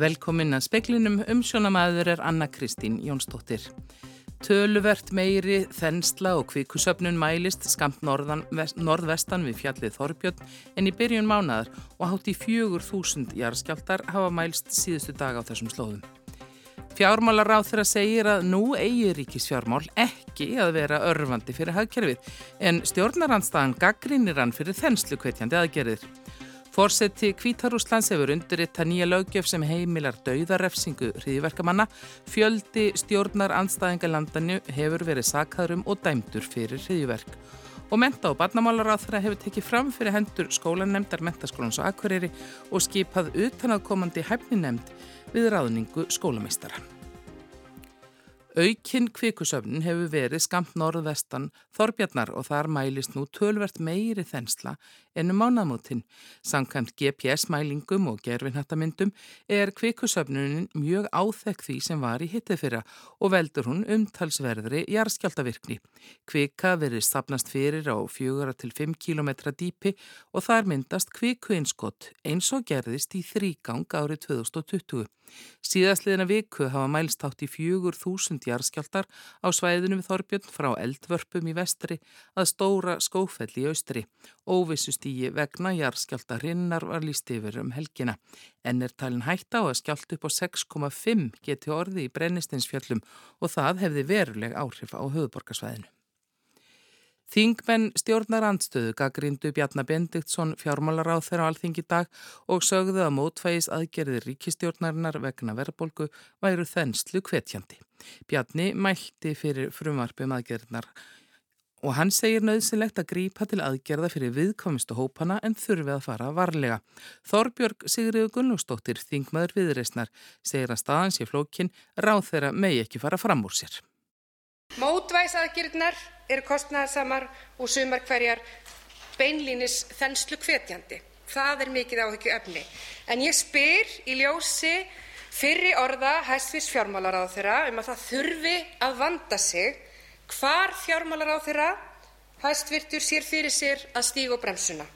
Velkomin að speklinum umsjónamaður er Anna Kristín Jónsdóttir. Töluvert meiri, þensla og kvikusöfnun mælist skamt norðan, vest, norðvestan við fjallið Þorbjörn en í byrjun mánadar og hátt í fjögur þúsund jarðskjáltar hafa mælst síðustu dag á þessum slóðum. Fjármálar á þeirra segir að nú eigi ríkisfjármál ekki að vera örfandi fyrir hagkerfið en stjórnarandstaðan gaggrínir hann fyrir þenslu kvetjandi aðgerðir. Fórseti Kvítarúslands hefur undirriðt að nýja lögjöf sem heimilar dauðarefsingu hriðiverkamanna. Fjöldi stjórnar andstæðingalandanu hefur verið sakhaðurum og dæmdur fyrir hriðiverk. Og menta og barnamálar á þeirra hefur tekið fram fyrir hendur skólanemndar mentaskólans og akveriri og skipað utanaðkomandi hæfninemnd við ráðningu skólameistara. Aukinn kvikusöfnin hefur verið skamt norðvestan Þorbjarnar og þar mælist nú tölvert meiri þensla ennum mánamótin. Sankant GPS-mælingum og gerfinhattamyndum er kvikusöfnunin mjög áþekk því sem var í hittið fyrra og veldur hún umtalsverðri jarðskjáltavirkni. Kvika verið stapnast fyrir á 4-5 km dýpi og þar myndast kvikuinskott eins og gerðist í þrýgang árið 2020. Síðastliðina viku hafa mælst átt í 4.000 jarðskjáltar á svæðinu við Þorbjörn frá eldvörpum í vestri að stóra skófell í austri. Óvissustígi vegna jarðskjálta hrinnar var líst yfir um helgina. En er talin hætta á að skjált upp á 6,5 geti orði í brennistinsfjöllum og það hefði veruleg áhrif á höfuborgarsvæðinu. Þingmenn stjórnar andstöðu gaggrindu Bjarnar Bendiktsson fjármálaráð þeirra á alþingi dag og sögðu að mótvægis aðgerðir ríkistjórnarinnar vegna verðbolgu væru þenslu kvetjandi. Bjarni mælti fyrir frumvarpum aðgerðnar og hann segir nöðsynlegt að grípa til aðgerða fyrir viðkomistu hópana en þurfi að fara varlega. Þorbjörg Sigriður Gunnlúsdóttir, þingmaður viðreysnar, segir að staðan sé flókin ráð þeirra megi ekki fara fram úr sér. Mótvægisaðgerðnar eru kostnæðarsamar og sumar hverjar beinlínis þenslu hvetjandi. Það er mikið áhyggju efni. En ég spyr í ljósi fyrri orða hæstvis fjármálaráþurra um að það þurfi að vanda sig hvar fjármálaráþurra hæstvirtur sér fyrir sér að stíga á bremsuna.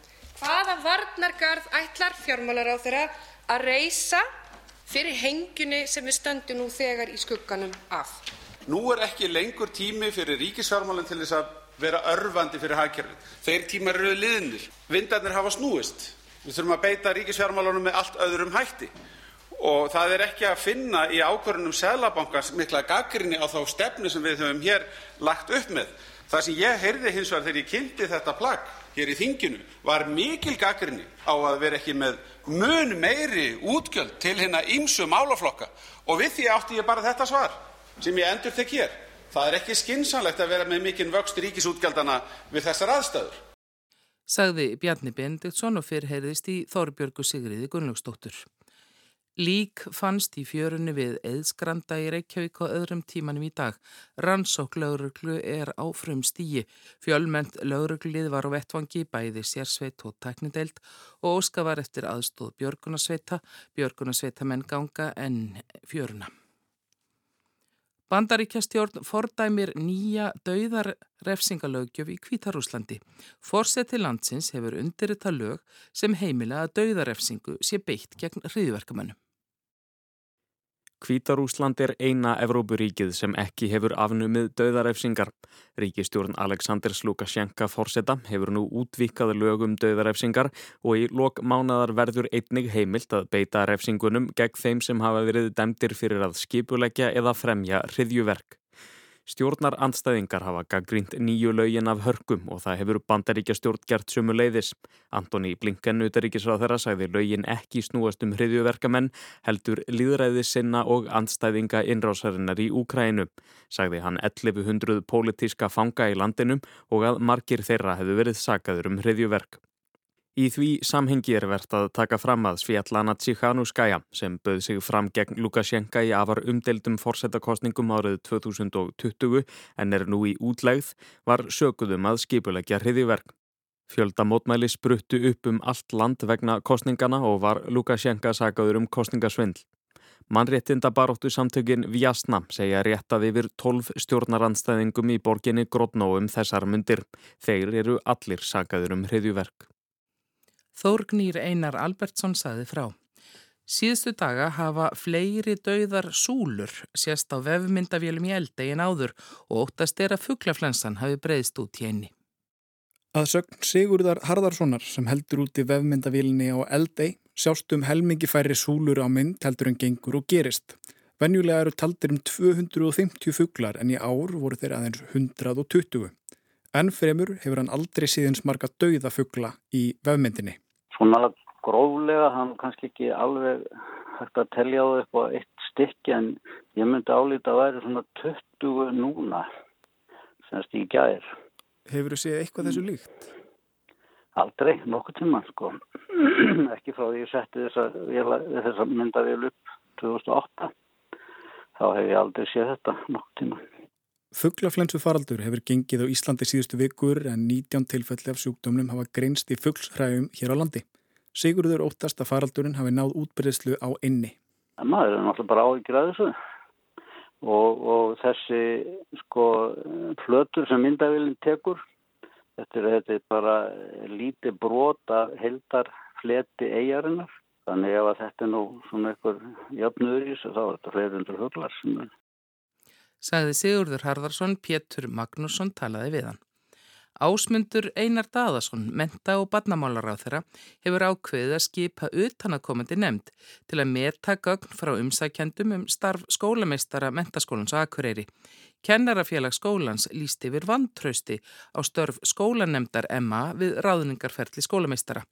Hvaða varnargarð ætlar fjármálaráþurra að reysa fyrir hengjunni sem við stöndum nú þegar í skugganum af? Nú er ekki lengur tími fyrir ríkisfjármálin til þess að vera örfandi fyrir hagkerfið. Þeir tímar eru liðnir. Vindarnir hafa snúist. Við þurfum að beita ríkisfjármálunum með allt öðrum hætti. Og það er ekki að finna í ákvörðunum Seðlabankans mikla gaggrinni á þá stefnu sem við höfum hér lagt upp með. Það sem ég heyrði hins vegar þegar ég kynnti þetta plagg hér í þinginu var mikil gaggrinni á að vera ekki með mun meiri útgjöld til hérna ímsu málaflokka. Og við því átti ég bara þetta svar sem ég endurtek hér. Það er ekki skynsamlegt að vera með mikinn vöxt ríkisútgjaldana við þessar aðstæður. Sagði Bjarni Bendiktsson og fyrrheyrðist í Þorbjörgu Sigriði Gunnlaugstóttur. Lík fannst í fjörunni við eðskranda í Reykjavík á öðrum tímanum í dag. Rannsók lauruglu er á frum stíi. Fjölmend lauruglið var á vettvangi bæði sérsveit og teknideild og óska var eftir aðstóð Björgunarsveita, Björgunarsveita menn ganga en fjöruna. Bandaríkjastjórn fordæmir nýja dauðarrefsingalögjöf í Kvítarúslandi. Forseti landsins hefur undirrita lög sem heimila að dauðarrefsingu sé beitt gegn hriðverkamönnum. Kvítarúsland er eina Evrópuríkið sem ekki hefur afnumið döðarefsingar. Ríkistjórn Aleksandrs Lukasjenka fórseta hefur nú útvikað lögum döðarefsingar og í lok mánadar verður einnig heimilt að beita refsingunum gegn þeim sem hafa verið demdir fyrir að skipuleggja eða fremja hriðjuverk. Stjórnar andstæðingar hafa gaggrínt nýju laugin af hörkum og það hefur bandaríkja stjórn gert sumu leiðis. Antoni Blinken utaríkisráð þeirra sagði laugin ekki snúast um hriðjuverkamenn heldur líðræði sinna og andstæðinga innrásarinnar í Úkrænu. Sagði hann 1100 pólitíska fanga í landinum og að margir þeirra hefur verið sagaður um hriðjuverk. Í því samhengi er verðt að taka fram að Sviatlana Tsikhanouskaya sem böð sig fram gegn Lukasjenka í afar umdeildum fórsetakostningum árið 2020 en er nú í útlegð var sökuðum að skipulegja hriðiverk. Fjöldamótmæli spruttu upp um allt land vegna kostningana og var Lukasjenka sagaður um kostningasvindl. Mannréttinda baróttu samtökin Vjasna segja réttað yfir 12 stjórnarandstæðingum í borginni Grodnóum þessar myndir. Þeir eru allir sagaður um hriðjuverk. Þórgnýr Einar Albertsson saði frá. Síðustu daga hafa fleiri dauðar súlur sérst á vefmyndavélum í eldi en áður og óttast er að fugglaflensan hafi breyðst út í einni. Að sögn Sigurðar Harðarssonar sem heldur út í vefmyndavílinni á eldei sjást um helmingi færri súlur á mynd heldur en gengur og gerist. Venjulega eru taldir um 250 fugglar en í ár voru þeir aðeins 120. En fremur hefur hann aldrei síðans marga dauða fuggla í vefmyndinni. Svona gróflega, hann kannski ekki alveg hægt að telja á upp á eitt stykki en ég myndi álítið að væri svona 20 núna semst í gæðir. Hefur þú séð eitthvað þessu líkt? Aldrei, nokkuð tíma sko. ekki frá því ég setti þessa, þessa myndavél upp 2008 þá hef ég aldrei séð þetta nokkuð tíma. Fugglaflensu faraldur hefur gengið á Íslandi síðustu vikur en 19 tilfelli af sjúkdómnum hafa greinst í fugglshræðum hér á landi. Sigurður óttast að faraldurinn hafi náð útbreyðslu á inni. Það er náttúrulega bara áhyggjur að þessu og, og þessi sko flötur sem myndavillin tekur þetta er, þetta er bara lítið brota heldar fleti eigarinnar þannig ef þetta er nú svona einhver jafnur í þessu þá er þetta fleirundur huglar sem er. Sagði Sigurður Harðarsson, Pétur Magnússon talaði við hann. Ásmundur Einar Daðarsson, menta og badnamálaráð þeirra, hefur ákveðið að skipa utanakomandi nefnd til að meta gögn frá umsækjandum um starf skólameistara mentaskólans á Akureyri. Kennarafélag skólans líst yfir vantrausti á störf skólanemdar Emma við ráðningarferðli skólameistara.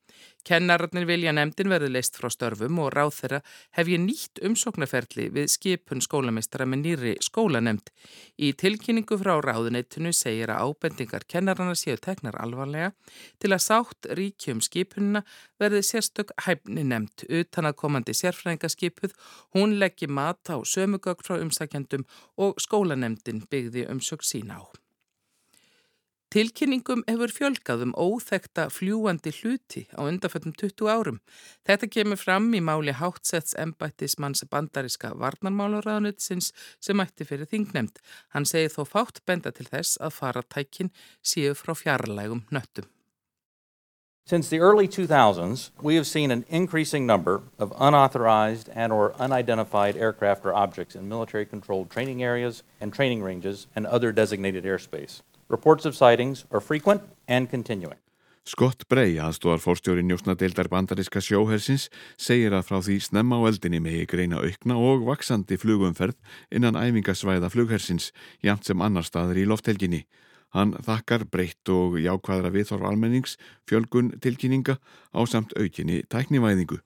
Kennararnir vilja nefndin verði leist frá störfum og ráð þeirra hef ég nýtt umsóknarferðli við skipun skólameistara með nýri skólanemd. Í tilkynningu frá ráðunettinu segir að ábendingar kennararna séu teknar alvarlega til að sátt ríkjum skipununa verði sérstök hæfni nefnd utan að komandi sérfræðingaskipuð, hún leggji mat á sömugögg frá umsækjandum og skólanemdin byggði umsökk sína á. Tilkynningum hefur fjölgað um óþekta fljúandi hluti á undanföttum 20 árum. Þetta kemur fram í máli hátsetts embættismanns bandariska varnarmálaráðanutsins sem ætti fyrir þingnemd. Hann segir þó fátt benda til þess að faratækin séu frá fjarlægum nöttum. Since the early 2000s, we have seen an increasing number of unauthorized and or unidentified aircraft or objects in military-controlled training areas and training ranges and other designated airspace. Reports of sightings are frequent and continuing. Scott Bray, aðstóðar fórstjóri njósnadeildar bandariska sjóhersins, segir að frá því snemma á eldinni megi greina aukna og vaksandi flugumferð innan æfingasvæða flughersins, jæmt sem annar staður í lofthelginni. Hann þakkar breytt og jákvæðra viðþorf almennings fjölgun tilkynninga á samt aukinni tæknivæðingu.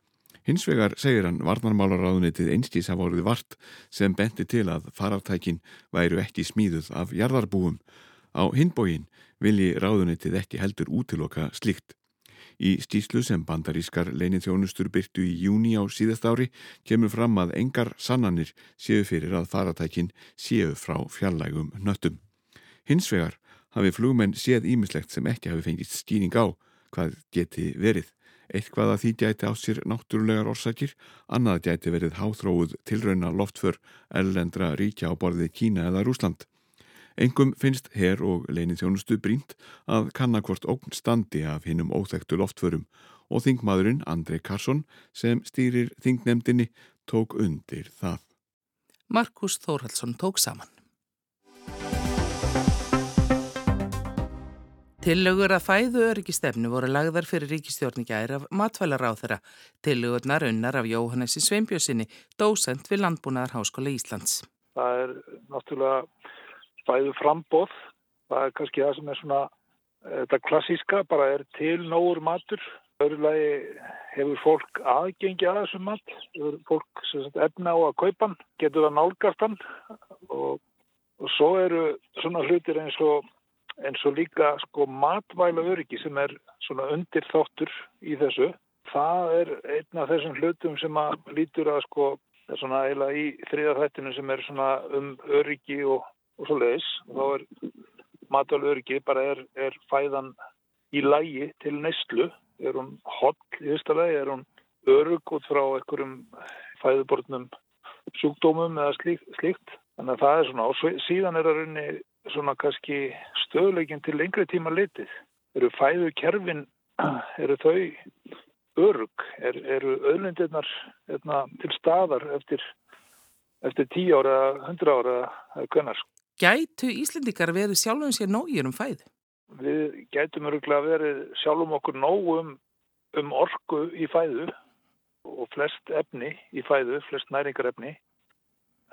Hins vegar segir hann varnarmálaráðunitið einstís hafa orðið vart sem benti til að farartækin væru ekki smíðuð af jarðarbúum. Á hinbógin vilji ráðunitið ekki heldur útiloka slikt. Í stíslu sem bandarískar leinið þjónustur byrtu í júni á síðast ári kemur fram að engar sannanir séu fyrir að faratækin séu frá fjallægum nöttum. Hins vegar hafi flugmenn séð ímislegt sem ekki hafi fengist skýring á hvað geti verið. Eitthvað að því gæti á sér náttúrulegar orsakir, annað gæti verið háþróuð tilrauna loftför ellendra ríkja á borðið Kína eða Rúsland. Engum finnst herr og leinið þjónustu brínt að kannakvort ógn standi af hinnum óþektu loftförum og þingmaðurinn Andrei Karsson sem stýrir þingnemdini tók undir það. Markus Þórhaldsson tók saman. Tillögur að fæðu öryggistefnu voru lagðar fyrir ríkistjórningæri af matvælaráð þeirra. Tillögurnar unnar af Jóhannessi Sveinbjörnsinni, dósent við Landbúnaðar Háskóla Íslands. Það er náttúrulega fæðu frambóð. Það er kannski það sem er svona þetta klassíska, bara er til nógur matur. Öðrulegi hefur fólk aðgengi að þessum mat. Hefur fólk sagt, efna á að kaupa hann, getur það nálgast hann og, og svo eru svona hlutir eins og en svo líka sko matvæla öryggi sem er svona undir þáttur í þessu. Það er einn af þessum hlutum sem að lítur að sko svona eiginlega í þriðarþættinu sem er svona um öryggi og, og svo leiðis. Þá er matvæla öryggi bara er, er fæðan í lægi til neyslu. Er hún holl í fyrsta lagi, er hún örygg út frá einhverjum fæðubortnum sjúkdómum eða slíkt. slíkt. Þannig að það er svona og síðan er að runni svona kannski stöðleikin til lengri tíma litið. Eru fæðu kerfin, eru þau örug? Er, eru öðlindirnar hérna, til staðar eftir, eftir 10 ára, 100 ára hvernar? Gætu Íslendikar verið sjálfum sér nógir um fæðu? Við gætum öruglega verið sjálfum okkur nóg um, um orku í fæðu og flest efni í fæðu, flest næringarefni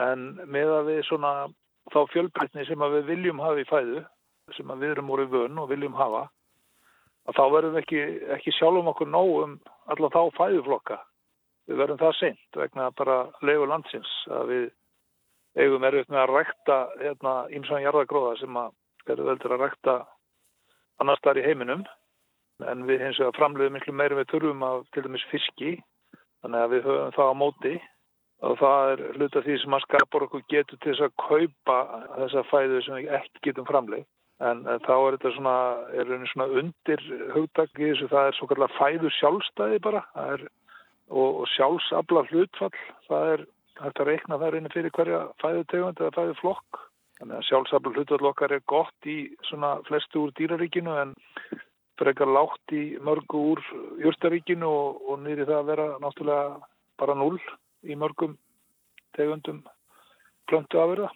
en með að við svona þá fjölbreytni sem við viljum hafa í fæðu sem við erum í vön og viljum hafa að þá verðum við ekki, ekki sjálfum okkur nóg um alla þá fæðuflokka. Við verðum það seint vegna bara leiðu landsins að við eigum erfitt með að rækta hérna ímsan jarðagróða sem eru veldur að rækta annar starf í heiminum en við hins vegar framleiðum miklu meira við þurfum af til dæmis fiski þannig að við höfum það á móti og það er hluta því sem að skapar okkur getur til þess að kaupa þessa fæðu sem við ekki getum framleið en þá er þetta svona, er svona undir hugdagi þessu, það er svo kallar fæðu sjálfstæði bara er, og, og sjálfsabla hlutfall það er hægt að reikna það reynir fyrir hverja fæðu tegund eða fæðu flokk þannig að sjálfsabla hlutfall okkar er gott í svona flestu úr dýraríkinu en frekar látt í mörgu úr júrstaríkinu og, og nýri það að vera náttúrulega bara null í mörgum tegundum plöntu afurða.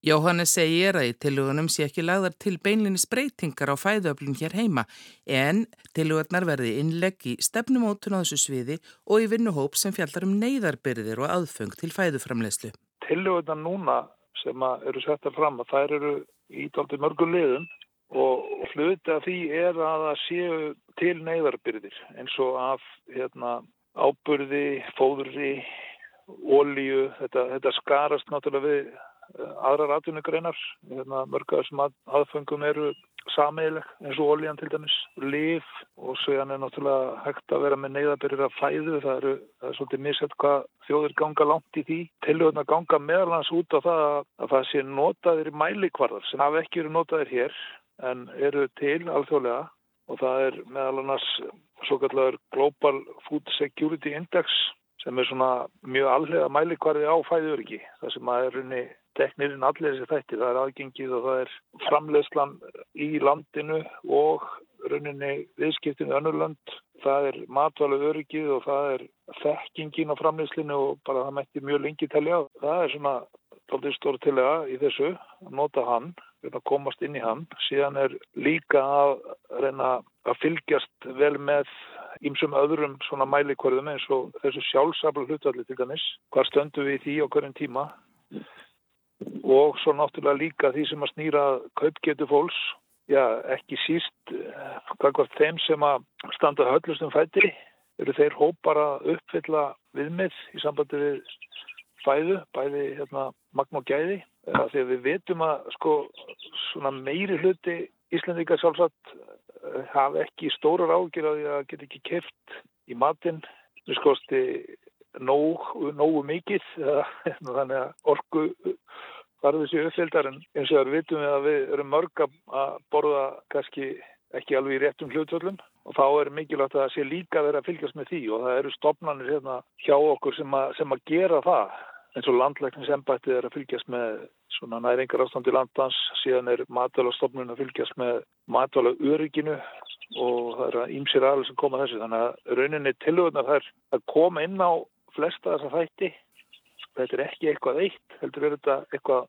Jóhannes segir að í tilugunum sé ekki lagðar til beinlinis breytingar á fæðuöflun hér heima en tilugarnar verði innlegg í stefnumótun á þessu sviði og í vinnuhóp sem fjallar um neyðarbyrðir og aðfeng til fæðuframleyslu. Tilugarnar núna sem eru settar fram að þær eru í daldi mörgum liðum og hluti af því er að það séu til neyðarbyrðir eins og af hérna, áburði, fóðurri, ólíu, þetta, þetta skarast náttúrulega við eh, aðrar atvinnugreinar, hérna, mörgað sem að, aðfengum eru sameileg eins og ólíjan til dæmis, liv og svegan er náttúrulega hægt að vera með neyðabyrjur af fæðu, það eru það er svolítið misett hvað þjóður ganga langt í því. Tilhjóðin að ganga meðalans út á það að það sé notaðir í mælikvarðar sem hafa ekki verið notaðir hér en eru til alþjóðlega. Og það er meðal annars svo kallar Global Food Security Index sem er svona mjög allega mælikvarði á fæðuriki. Það sem að er runni teknirinn allir þessi þætti. Það er aðgengið og það er framleiðslan í landinu og runninni viðskiptinu önnurlönd. Það er matvælu öryggið og það er þekkingin á framleiðslinu og bara það mætti mjög lengi telja. Það er svona doldið stór tilega í þessu að nota hann, að komast inn í hann. Síðan er líka að reyna að fylgjast vel með ímsum öðrum svona mælikvarðum eins og þessu sjálfsafla hlutvalli til dæmis. Hvað stöndum við í því á hverjum tíma? Og svo náttúrulega líka því sem að snýra kaupgetu fólks. Já, ekki síst hvað hvort þeim sem að standa höllustum fætti eru þeir hópar að uppfylla viðmið í sambandi við fæðu, bæði hérna, magn og gæði. Þegar við veitum að sko svona meiri hluti Íslandika sjálfsagt hafa ekki stórar ágjur að það get ekki keft í matinn. Við skoðsti nógu, nógu mikið þannig að orgu farðu þessi uppfyldar en eins og það vitum við að við erum mörg að borða kannski ekki alveg í réttum hlutvöldum og þá er mikilvægt að það sé líka verið að fylgjast með því. Og það eru stopnarnir hérna hjá okkur sem að, sem að gera það eins og landlækningsembættið er að fylgjast með svona næringar ástandi landans, síðan er matvælastofnun að fylgjast með matvæla örygginu og það er ímsir aðal sem koma þessu, þannig að rauninni tilvöðnar er að koma inn á flesta þessa þætti, þetta er ekki eitthvað eitt, heldur er þetta eitthvað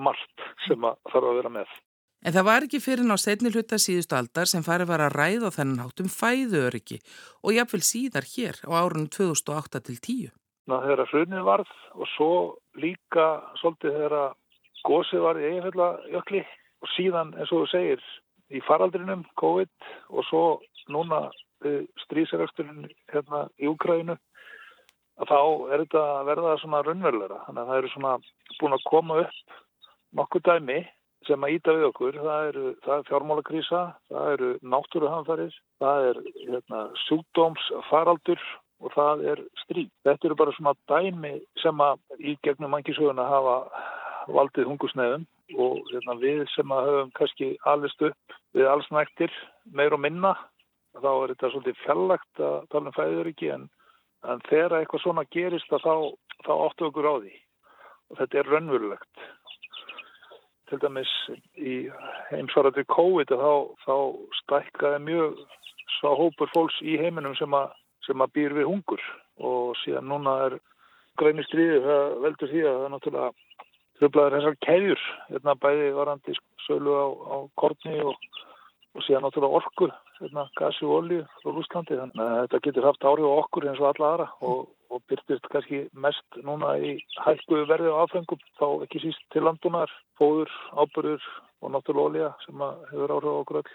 margt sem að þarf að vera með. En það var ekki fyrir ná setni hluta síðustu aldar sem farið var að ræða þennan hátum fæðuöryggi og jáfnvel síðar hér á árunum 2008 til 10. Ná þegar hrunið varð og svo líka svolítið þegar gósið var í eiginfjöldlajökli og síðan eins og þú segir í faraldrinum COVID og svo núna strísaraksturinn hérna í Úkræðinu að þá er þetta að verða svona raunverulegra. Þannig að það eru svona búin að koma upp nokkuð dæmi sem að íta við okkur. Það eru, er fjármálakrísa, það eru náttúruhanfarir, það er hérna, sjúkdómsfaraldur og það er stríð. Þetta eru bara svona dæmi sem að í gegnum mannkísöguna hafa valdið hungusneðum og hérna, við sem að höfum kannski allist upp við allsnæktir meir og minna þá er þetta svolítið fjallagt að tala um fæðuriki en, en þegar eitthvað svona gerist þá, þá áttu okkur á því. Og þetta er raunverulegt. Til dæmis í heimsvarandi COVID þá, þá stækkaði mjög svo hópur fólks í heiminum sem að sem að býr við hungur. Og síðan núna er grænir stríði það veldur því að það er náttúrulega tröflaður þessar keðjur hérna bæði varandi sölu á, á kortni og, og síðan náttúrulega orku hérna gasi og olju frá Rúslandi þannig að þetta getur haft árið á okkur eins og alla aðra og, og byrtist kannski mest núna í hækkuðu verði á aðfengum þá ekki síst til landunar, fóður, ábyrður og náttúrulega olja sem hefur áhrif á okkur öll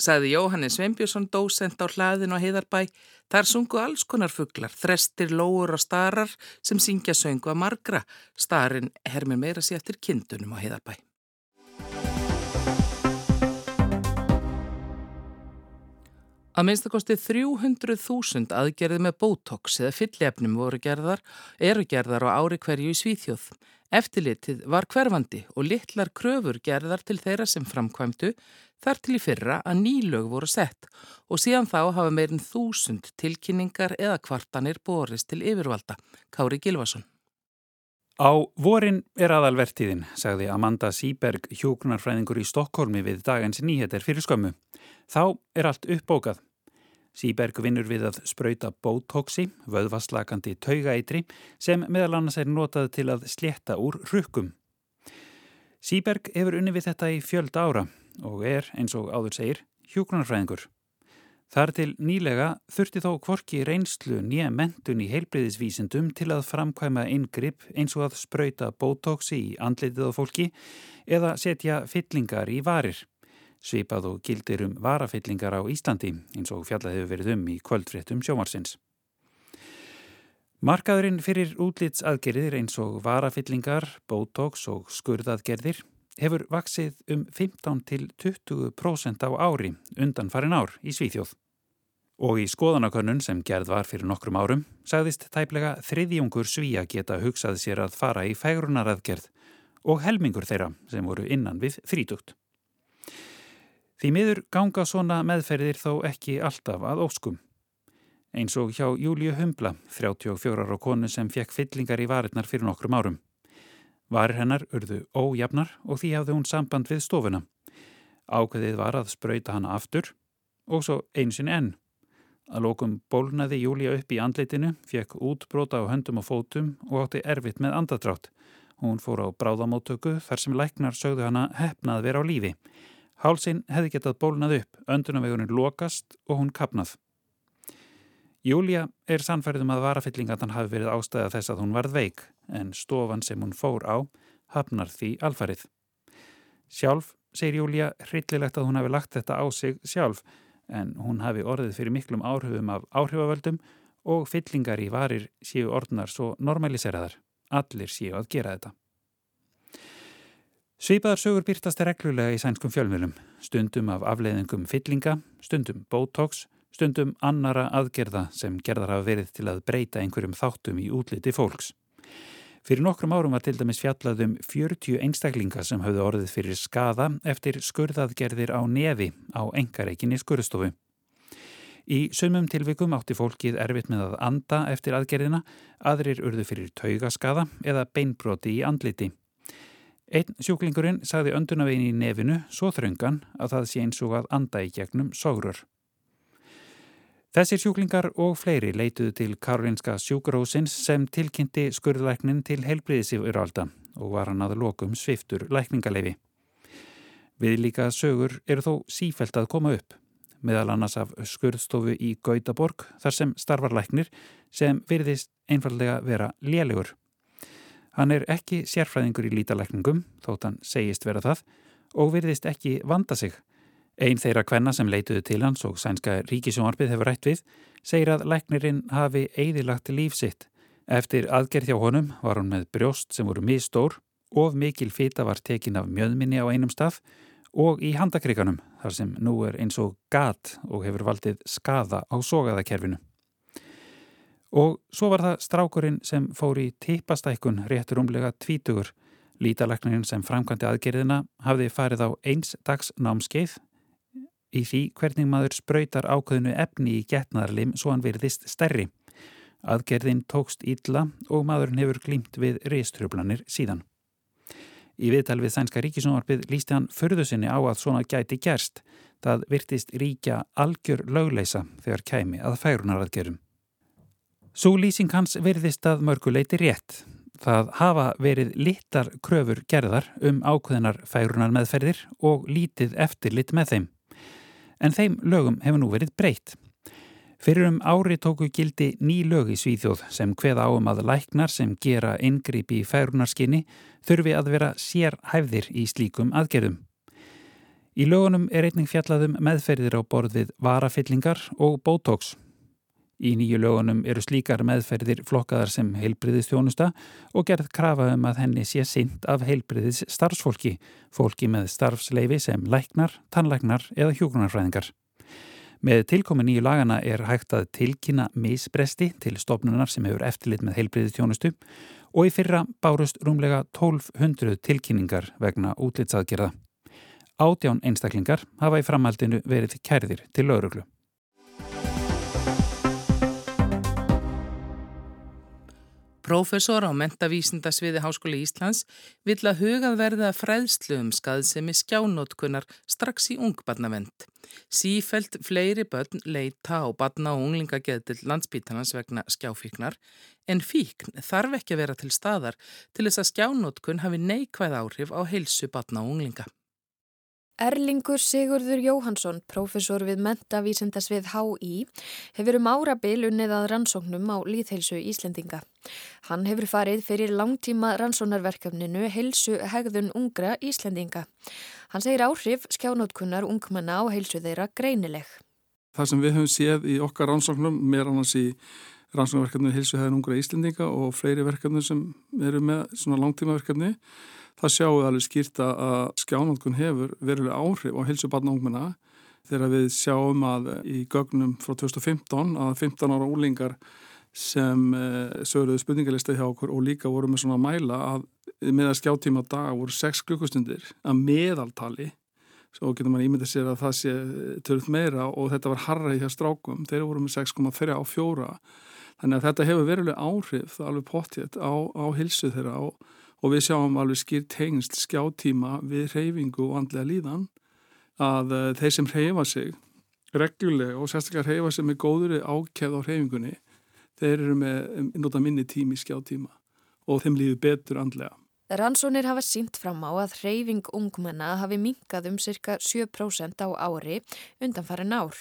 sagði Jóhannes Sveinbjörnsson dósent á hlaðin og heiðarbæ. Þar sungu alls konar fugglar, þrestir, lóur og starar sem syngja söngu að margra. Starin hermir meira sér eftir kindunum á heiðarbæ. Að minnstakosti 300.000 aðgerði með Botox eða fyllefnum voru gerðar, eru gerðar á ári hverju í Svíþjóð. Eftirlitið var hverfandi og litlar kröfur gerðar til þeirra sem framkvæmdu þar til í fyrra að nýlög voru sett og síðan þá hafa meirinn þúsund tilkynningar eða kvartanir borist til yfirvalda. Kári Gilvason. Á vorin er aðalvertiðin, sagði Amanda Sýberg, hjókunarfræðingur í Stokkólmi við dagins nýheter fyrir skömmu. Þá er allt uppbókað. Sýberg vinnur við að spröyta bótóksi, vöðvaslakandi taugaeitri, sem meðal annars er notað til að sletta úr rukkum. Sýberg hefur unni við þetta í fjöld ára og er, eins og áður segir, hjókunarfræðingur. Þar til nýlega þurfti þó kvorki reynslu nýja mentun í heilbreyðisvísindum til að framkvæma yngripp eins og að spröyta bótóksi í andlitið á fólki eða setja fyllingar í varir. Svipað og gildir um varafyllingar á Íslandi eins og fjallað hefur verið um í kvöldfréttum sjómarsins. Markaðurinn fyrir útlitsaðgerðir eins og varafyllingar, bótóks og skurðaðgerðir hefur vaksið um 15 til 20% á ári undan farin ár í Svíþjóð. Og í skoðanakönnun sem gerð var fyrir nokkrum árum sagðist tæplega þriðjungur svíja geta hugsað sér að fara í fægrunaraðgerð og helmingur þeirra sem voru innan við þrítugt. Því miður ganga svona meðferðir þó ekki alltaf að óskum. Eins og hjá Júliu Humbla, 34 ára konu sem fekk fyllingar í varirnar fyrir nokkrum árum. Varir hennar urðu ójafnar og því hafði hún samband við stofuna. Ákveðið var að spröyta hana aftur og svo einsin enn. Að lókum bólnaði Júlia upp í andleitinu, fekk útbróta á höndum og fótum og átti erfitt með andadrátt. Hún fór á bráðamóttöku þar sem læknar sögðu hana hefnað vera á lífi. Hálsinn hefði getað bólnað upp, öndunavegurinn lokast og hún kapnað. Júlia er sannfærið um að varafyllingarnan hafi verið ástæða þess að hún varð veik en stofan sem hún fór á hafnar því alfarið. Sjálf, segir Júlia, hryllilegt að hún hafi lagt þetta á sig sjálf en hún hafi orðið fyrir miklum áhrifum af áhrifavöldum og fyllingar í varir séu orðnar svo normaliseraðar. Allir séu að gera þetta. Svipaðar sögur byrtast reglulega í sænskum fjölmjölum, stundum af afleiðingum fyllinga, stundum botox, stundum annara aðgerða sem gerðar hafa verið til að breyta einhverjum þáttum í útliti fólks. Fyrir nokkrum árum var til dæmis fjallaðum 40 einstaklinga sem hafði orðið fyrir skada eftir skurðaðgerðir á nefi á engareikinni skurðstofu. Í sumum tilvikum átti fólkið erfitt með að anda eftir aðgerðina, aðrir urðu fyrir taugaskada eða beinbroti í andliti. Einn sjúklingurinn sagði öndunavegin í nefinu svo þröngan að það sé eins og að anda í gegnum sógrur. Þessir sjúklingar og fleiri leituðu til Karolinska sjúkurósins sem tilkynnti skurðlæknin til helbriðisifurvalda og var hann að lokum sviftur lækningaleifi. Við líka sögur eru þó sífælt að koma upp, meðal annars af skurðstofu í Gautaborg þar sem starfar læknir sem virðist einfallega vera lélegur. Hann er ekki sérfræðingur í lítalækningum, þótt hann segist vera það, og virðist ekki vanda sig Einn þeirra kvenna sem leituðu til hans og sænska ríkisjónarpið hefur rætt við segir að læknirinn hafi eigðilagt líf sitt. Eftir aðgerð hjá honum var hún með brjóst sem voru mistór, of mikil fita var tekin af mjöðminni á einum stað og í handakriganum þar sem nú er eins og gat og hefur valdið skada á sogaðakerfinu. Og svo var það strákurinn sem fór í tippastækun réttur umlega tvítugur. Lítalæknirinn sem framkvæmdi aðgerðina hafði farið á eins dags námskeið í því hvernig maður spröytar ákveðinu efni í getnaðarlim svo hann virðist stærri. Aðgerðin tókst ítla og maðurinn hefur glýmt við reiströflanir síðan. Í viðtal við Sænska ríkisónvarpið lísti hann förðu sinni á að svona gæti gerst. Það virtist ríkja algjör lögleisa þegar kæmi að færunaraðgerum. Svo lýsing hans verðist að mörguleiti rétt. Það hafa verið littar kröfur gerðar um ákveðinar færunar meðferðir og lítið eftirlit með þeim. En þeim lögum hefur nú verið breytt. Fyrir um ári tóku gildi ný lög í Svíþjóð sem hveða áum að læknar sem gera ingripi í færunarskynni þurfi að vera sér hæfðir í slíkum aðgerðum. Í lögunum er einning fjallaðum meðferðir á borð við varafyllingar og botox Í nýju lögunum eru slíkar meðferðir flokkaðar sem heilbriðistjónusta og gerð krafa um að henni sé synd af heilbriðis starfsfólki, fólki með starfsleifi sem læknar, tannlæknar eða hjókunarfræðingar. Með tilkomi nýju lagana er hægt að tilkynna misbresti til stofnunar sem hefur eftirlit með heilbriðistjónustu og í fyrra bárust rúmlega 1200 tilkynningar vegna útlitsaðgerða. Átján einstaklingar hafa í framhaldinu verið kærðir til lauruglu. Profesor á mentavísindasviði Háskóli Íslands vill að hugað verða fræðslu um skaðsemi skjánótkunar strax í ungbarnavend. Sífelt fleiri börn leita á barna og unglingageð til landsbítanans vegna skjáfíknar en fíkn þarf ekki að vera til staðar til þess að skjánótkun hafi neikvæð áhrif á heilsu barna og unglinga. Erlingur Sigurður Jóhansson, profesor við mentavísendasvið HÍ, hefur um árabil unnið að rannsóknum á líðheilsu Íslendinga. Hann hefur farið fyrir langtíma rannsónarverkefninu Heilsu hegðun ungra Íslendinga. Hann segir áhrif skjánótkunnar ungmenna á heilsu þeirra greinileg. Það sem við höfum séð í okkar rannsóknum, mér annars í rannsónarverkefninu Heilsu hegðun ungra Íslendinga og fleiri verkefni sem eru með svona langtíma verkefni, það sjáum við alveg skýrt að skjánótkun hefur verulega áhrif á hilsu barna og ungmenna. Þegar við sjáum að í gögnum frá 2015 að 15 ára úlingar sem eh, sögurðu spurningalista hjá okkur og líka voru með svona mæla að með að skjáttíma dag voru 6 klukkustundir að meðaltali. Svo getur mann ímyndið sér að það sé törð meira og þetta var harrið hjá strákum. Þeir voru með 6,3 á fjóra. Þannig að þetta hefur verulega áhrif það alveg pottjett á, á hilsu þeirra og og við sjáum alveg skýrt hengst skjáttíma við reyfingu og andlega líðan að uh, þeir sem reyfa sig reglulega og sérstaklega reyfa sig með góðuri ákjæð á reyfingunni þeir eru með nota minni tími skjáttíma og þeim líður betur andlega. Rannsónir hafa sínt fram á að reyfing ungmenna hafi minkað um cirka 7% á ári undanfærin ár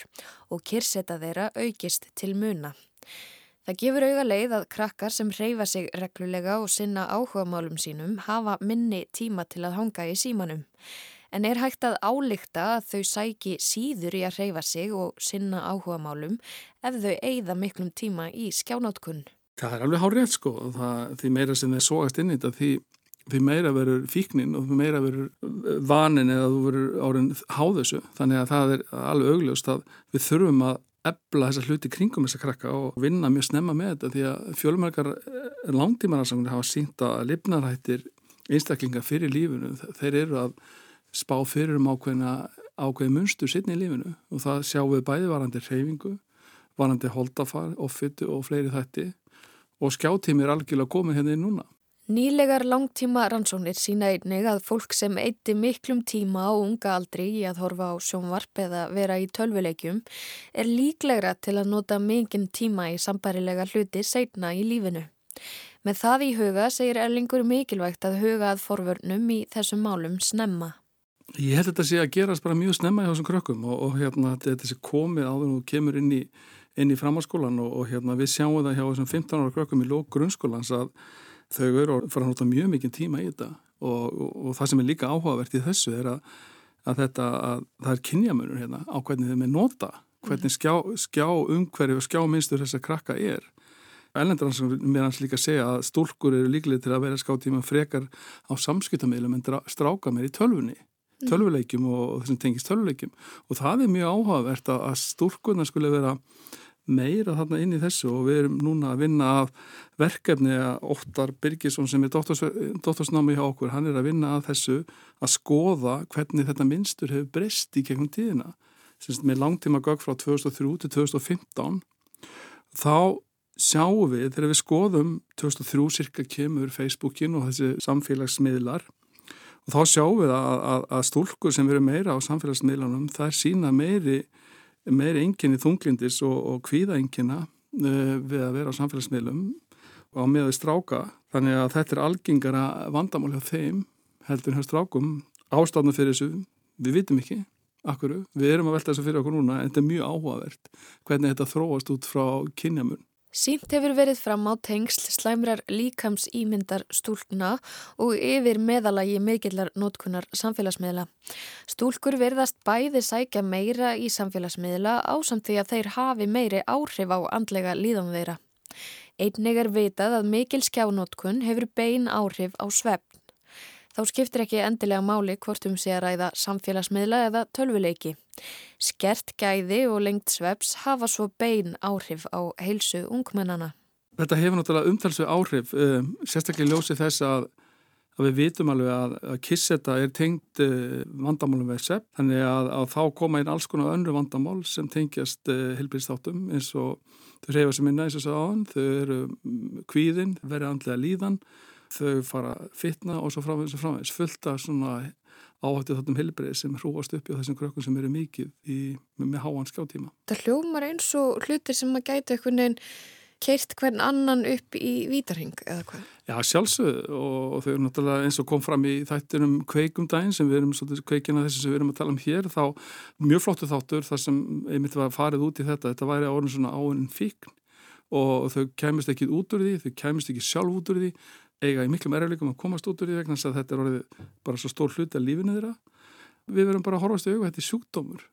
og kyrseta þeirra aukist til muna. Það gefur auga leið að krakkar sem reyfa sig reglulega og sinna áhuga málum sínum hafa minni tíma til að hanga í símanum. En er hægt að álíkta að þau sæki síður í að reyfa sig og sinna áhuga málum ef þau eigða miklum tíma í skjánátkunn? Það er alveg hárið sko. Það, því meira sem þeir sógast inn í þetta því, því meira verður fíknin og því meira verður vanin eða þú verður árin háðusu. Þannig að það er alveg augljóst að við þurfum að ebla þessa hluti kringum þessa krakka og vinna mjög snemma með þetta því að fjölmarkar eh, langtímanarsangunni hafa sínt að lifnarættir einstaklingar fyrir lífinu, þeir eru að spá fyrir um ákveðina ákveði munstur sittni í lífinu og það sjáum við bæði varandi reyfingu, varandi holdafar, offittu og fleiri þætti og skjáttími er algjörlega komið hérna í núna. Nýlegar langtíma rannsóknir sína einnig að fólk sem eitti miklum tíma á unga aldri í að horfa á sjónvarp eða vera í tölvuleikjum er líklegra til að nota mikinn tíma í sambarilega hluti seitna í lífinu. Með það í huga segir Erlingur mikilvægt að huga að forvörnum í þessum málum snemma. Ég held að þetta sé að gerast bara mjög snemma í þessum krökkum og, og hérna, þetta sé komið áður og kemur inn í, í framháskólan og, og hérna, við sjáum það hjá þessum 15 ára krökkum í lók grunnskólans að þau eru að fara að nota mjög mikið tíma í þetta. Og, og, og það sem er líka áhugavert í þessu er að, að þetta að það er kynjamunur hérna á hvernig þeim er nota hvernig skjá, skjá umhverju og skjáminnstur þess að krakka er. Ellendransson mér hans líka að segja að stúlkur eru líklega til að vera skáttíma frekar á samskiptamilum en stráka mér í tölfunni mm. tölvuleikjum og, og þessum tengist tölvuleikjum. Og það er mjög áhugavert að, að stúlkurna skulle vera meira þarna inn í þessu og við erum núna að vinna af verkefni að Óttar Birgisson sem er dóttorsnámi hjá okkur, hann er að vinna að þessu að skoða hvernig þetta minnstur hefur breyst í gegnum tíðina. Sins, með langtíma gögg frá 2003 til 2015 þá sjáum við þegar við skoðum 2003 cirka kemur Facebookin og þessi samfélagsmiðlar og þá sjáum við að, að, að stúlkur sem veru meira á samfélagsmiðlanum er sína meiri meiri enginni þunglindis og, og kvíðaengina uh, við að vera á samfélagsmiðlum og á meðan stráka. Þannig að þetta er algengara vandamál hjá þeim heldur hjá strákum. Ástafna fyrir þessu, við vitum ekki akkur, við erum að velta þessu fyrir okkur núna en þetta er mjög áhugavert hvernig þetta þróast út frá kynjamun Sínt hefur verið fram á tengsl slæmrar líkams ímyndar stúlkna og yfir meðalagi mikillar nótkunnar samfélagsmiðla. Stúlkur verðast bæði sækja meira í samfélagsmiðla ásamt því að þeir hafi meiri áhrif á andlega líðan þeirra. Einnig er vitað að mikil skjánótkun hefur bein áhrif á svefn. Þá skiptir ekki endilega máli hvort um sé að ræða samfélagsmiðla eða tölvuleiki. Skert gæði og lengt sveps hafa svo bein áhrif á heilsu ungmennana. Þetta hefur náttúrulega umtalsu áhrif, um, sérstaklega ljósið þess að, að við vitum alveg að, að kisseta er tengt uh, vandamálum við svepp, þannig að, að þá koma inn alls konar önru vandamál sem tengjast uh, helbilsþáttum eins og þau reyfa sem minna eins og svo áðan, þau eru kvíðin, verið andlega líðan, þau fara fitna og svo framvegis og framvegis fullt af svona áhættið þáttum helbrið sem hrúast upp í þessum krökkum sem eru mikið í, með, með háan skjáttíma. Það hljómar eins og hlutir sem að gæta einhvern veginn keirt hvern annan upp í vítarhing eða hvað? Já, sjálfsög og þau eru náttúrulega eins og kom fram í þættinum kveikumdægin sem við erum kveikina þessi sem við erum að tala um hér þá mjög flottu þáttur þar sem einmitt var farið út í þetta, þetta væri árun svona áunin fíkn og þau kemist ekki út úr því, þau kemist ekki sjálf út úr því eiga í miklum erflikum að komast út úr því vegna þess að þetta er orðið bara svo stór hluti af lífinu þeirra. Við verum bara að horfast í auðvitað, þetta er sjúkdómur.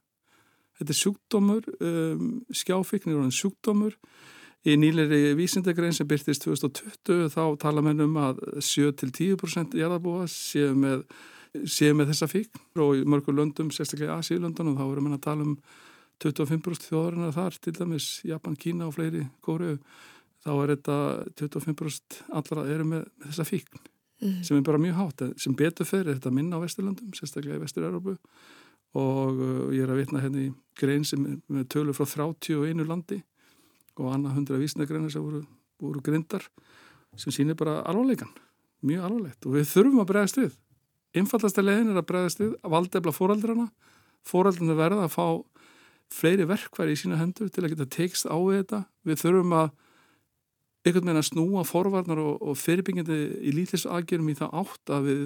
Þetta er sjúkdómur, um, skjáfíknir og sjúkdómur. Í nýleiri vísindagrein sem byrtist 2020 þá tala mennum að 7-10% jarðarbúa séu með, séu með þessa fíkn og í mörgur löndum, sérstaklega í Asíulöndunum, þá verum við að tala um 25% þjóðarinnar þar, til dæmis Japan, Kína og fleiri kóruðu þá er þetta 25% allra eru með, með þessa fíkn mm. sem er bara mjög hátt, sem betur fyrir þetta minna á Vesturlandum, sérstaklega í Vestur-Európu og uh, ég er að vitna henni hérna í grein sem er með tölur frá 31 landi og annað hundra vísnagreinar sem voru, voru grindar sem sýnir bara alvarleikan, mjög alvarlegt. Og við þurfum að bregðast við. Einfallasta legin er að bregðast við að valdefla fóraldrana, fóraldrana verða að fá fleiri verkværi í sína hendur til að geta tekst á þetta. Við þurfum að einhvern veginn að snúa forvarnar og, og fyrirbyggjandi í lítlisagjörnum í það átt að við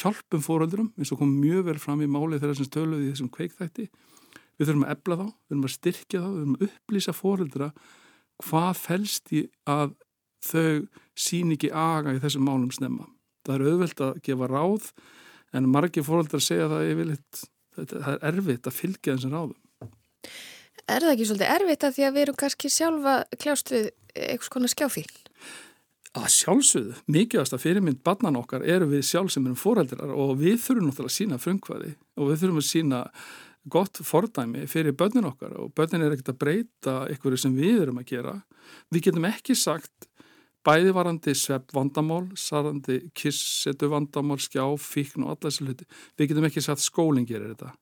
hjálpum fóröldurum eins og kom mjög vel fram í máli þeirra sem stöluði þessum kveikþætti. Við þurfum að ebla þá, við þurfum að styrkja þá, við þurfum að upplýsa fóröldura hvað fælst í að þau sín ekki aga í þessum málum snemma. Það er auðvelt að gefa ráð en margir fóröldar segja það yfirleitt, það er erfitt að fylgja þessum ráðum. Er það ekki svolítið erfitt að því að við erum kannski sjálfa kljást við eitthvað svona skjáfíkn? Að sjálfsögðu, mikilvægast að fyrirmynd barnan okkar eru við sjálf sem erum fórældrar og við þurfum náttúrulega að sína frungvaði og við þurfum að sína gott fordæmi fyrir börnin okkar og börnin er ekkert að breyta eitthvað sem við erum að gera. Við getum ekki sagt bæði varandi svepp vandamál, sarandi kissetu vandamál, skjá, fíkn og alla þessu hluti. Við getum ekki sagt skólinn gerir þetta.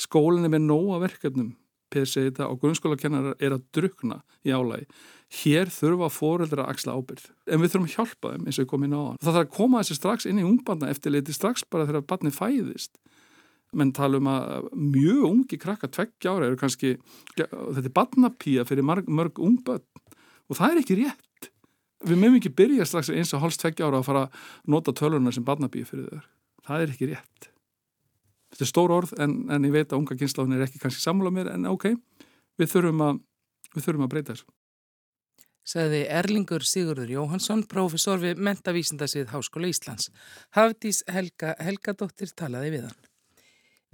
Skólinn er með nóga verkefnum PC þetta og grunnskólakennarar er að drukna í álægi. Hér þurfa fóreldra að axla ábyrð. En við þurfum að hjálpa þeim eins og við komum inn á það. Það þarf að koma þessi strax inn í ungbanda eftir leiti strax bara þegar barnið fæðist. Menn tala um að mjög ungi krakka, tveggja ára, eru kannski, þetta er barnapía fyrir mörg, mörg ungböld og það er ekki rétt. Við mögum ekki byrja strax eins og hálfst tveggja ára að fara að nota tölurna sem barnapía fyrir þau. Það er ekki rétt. Þetta er stór orð en, en ég veit að unga kynsláðin er ekki kannski sammála mér en ok, við þurfum að, við þurfum að breyta þessu. Saði Erlingur Sigurður Jóhansson, profesor við Mentavísindasvið Háskóla Íslands. Hafdís Helga Helgadóttir talaði við hann.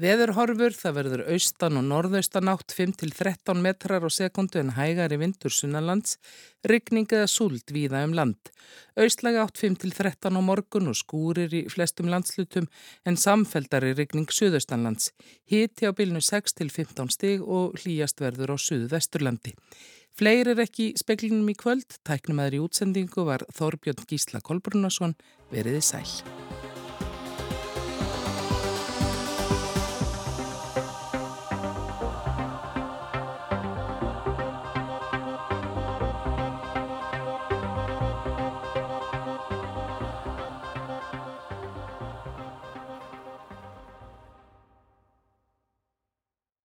Veðurhorfur, það verður austan og norðaustan átt 5-13 metrar á sekundu en hægari vindur sunnalands, ryggning eða súld víða um land. Austlega átt 5-13 á morgun og skúrir í flestum landslutum en samfeldari ryggning suðaustanlands. Hiti á bylnu 6-15 stig og hlýjast verður á suðvesturlandi. Fleir er ekki speklinum í kvöld, tæknum aðri útsendingu var Þorbjörn Gísla Kolbrunarsson veriði sæl.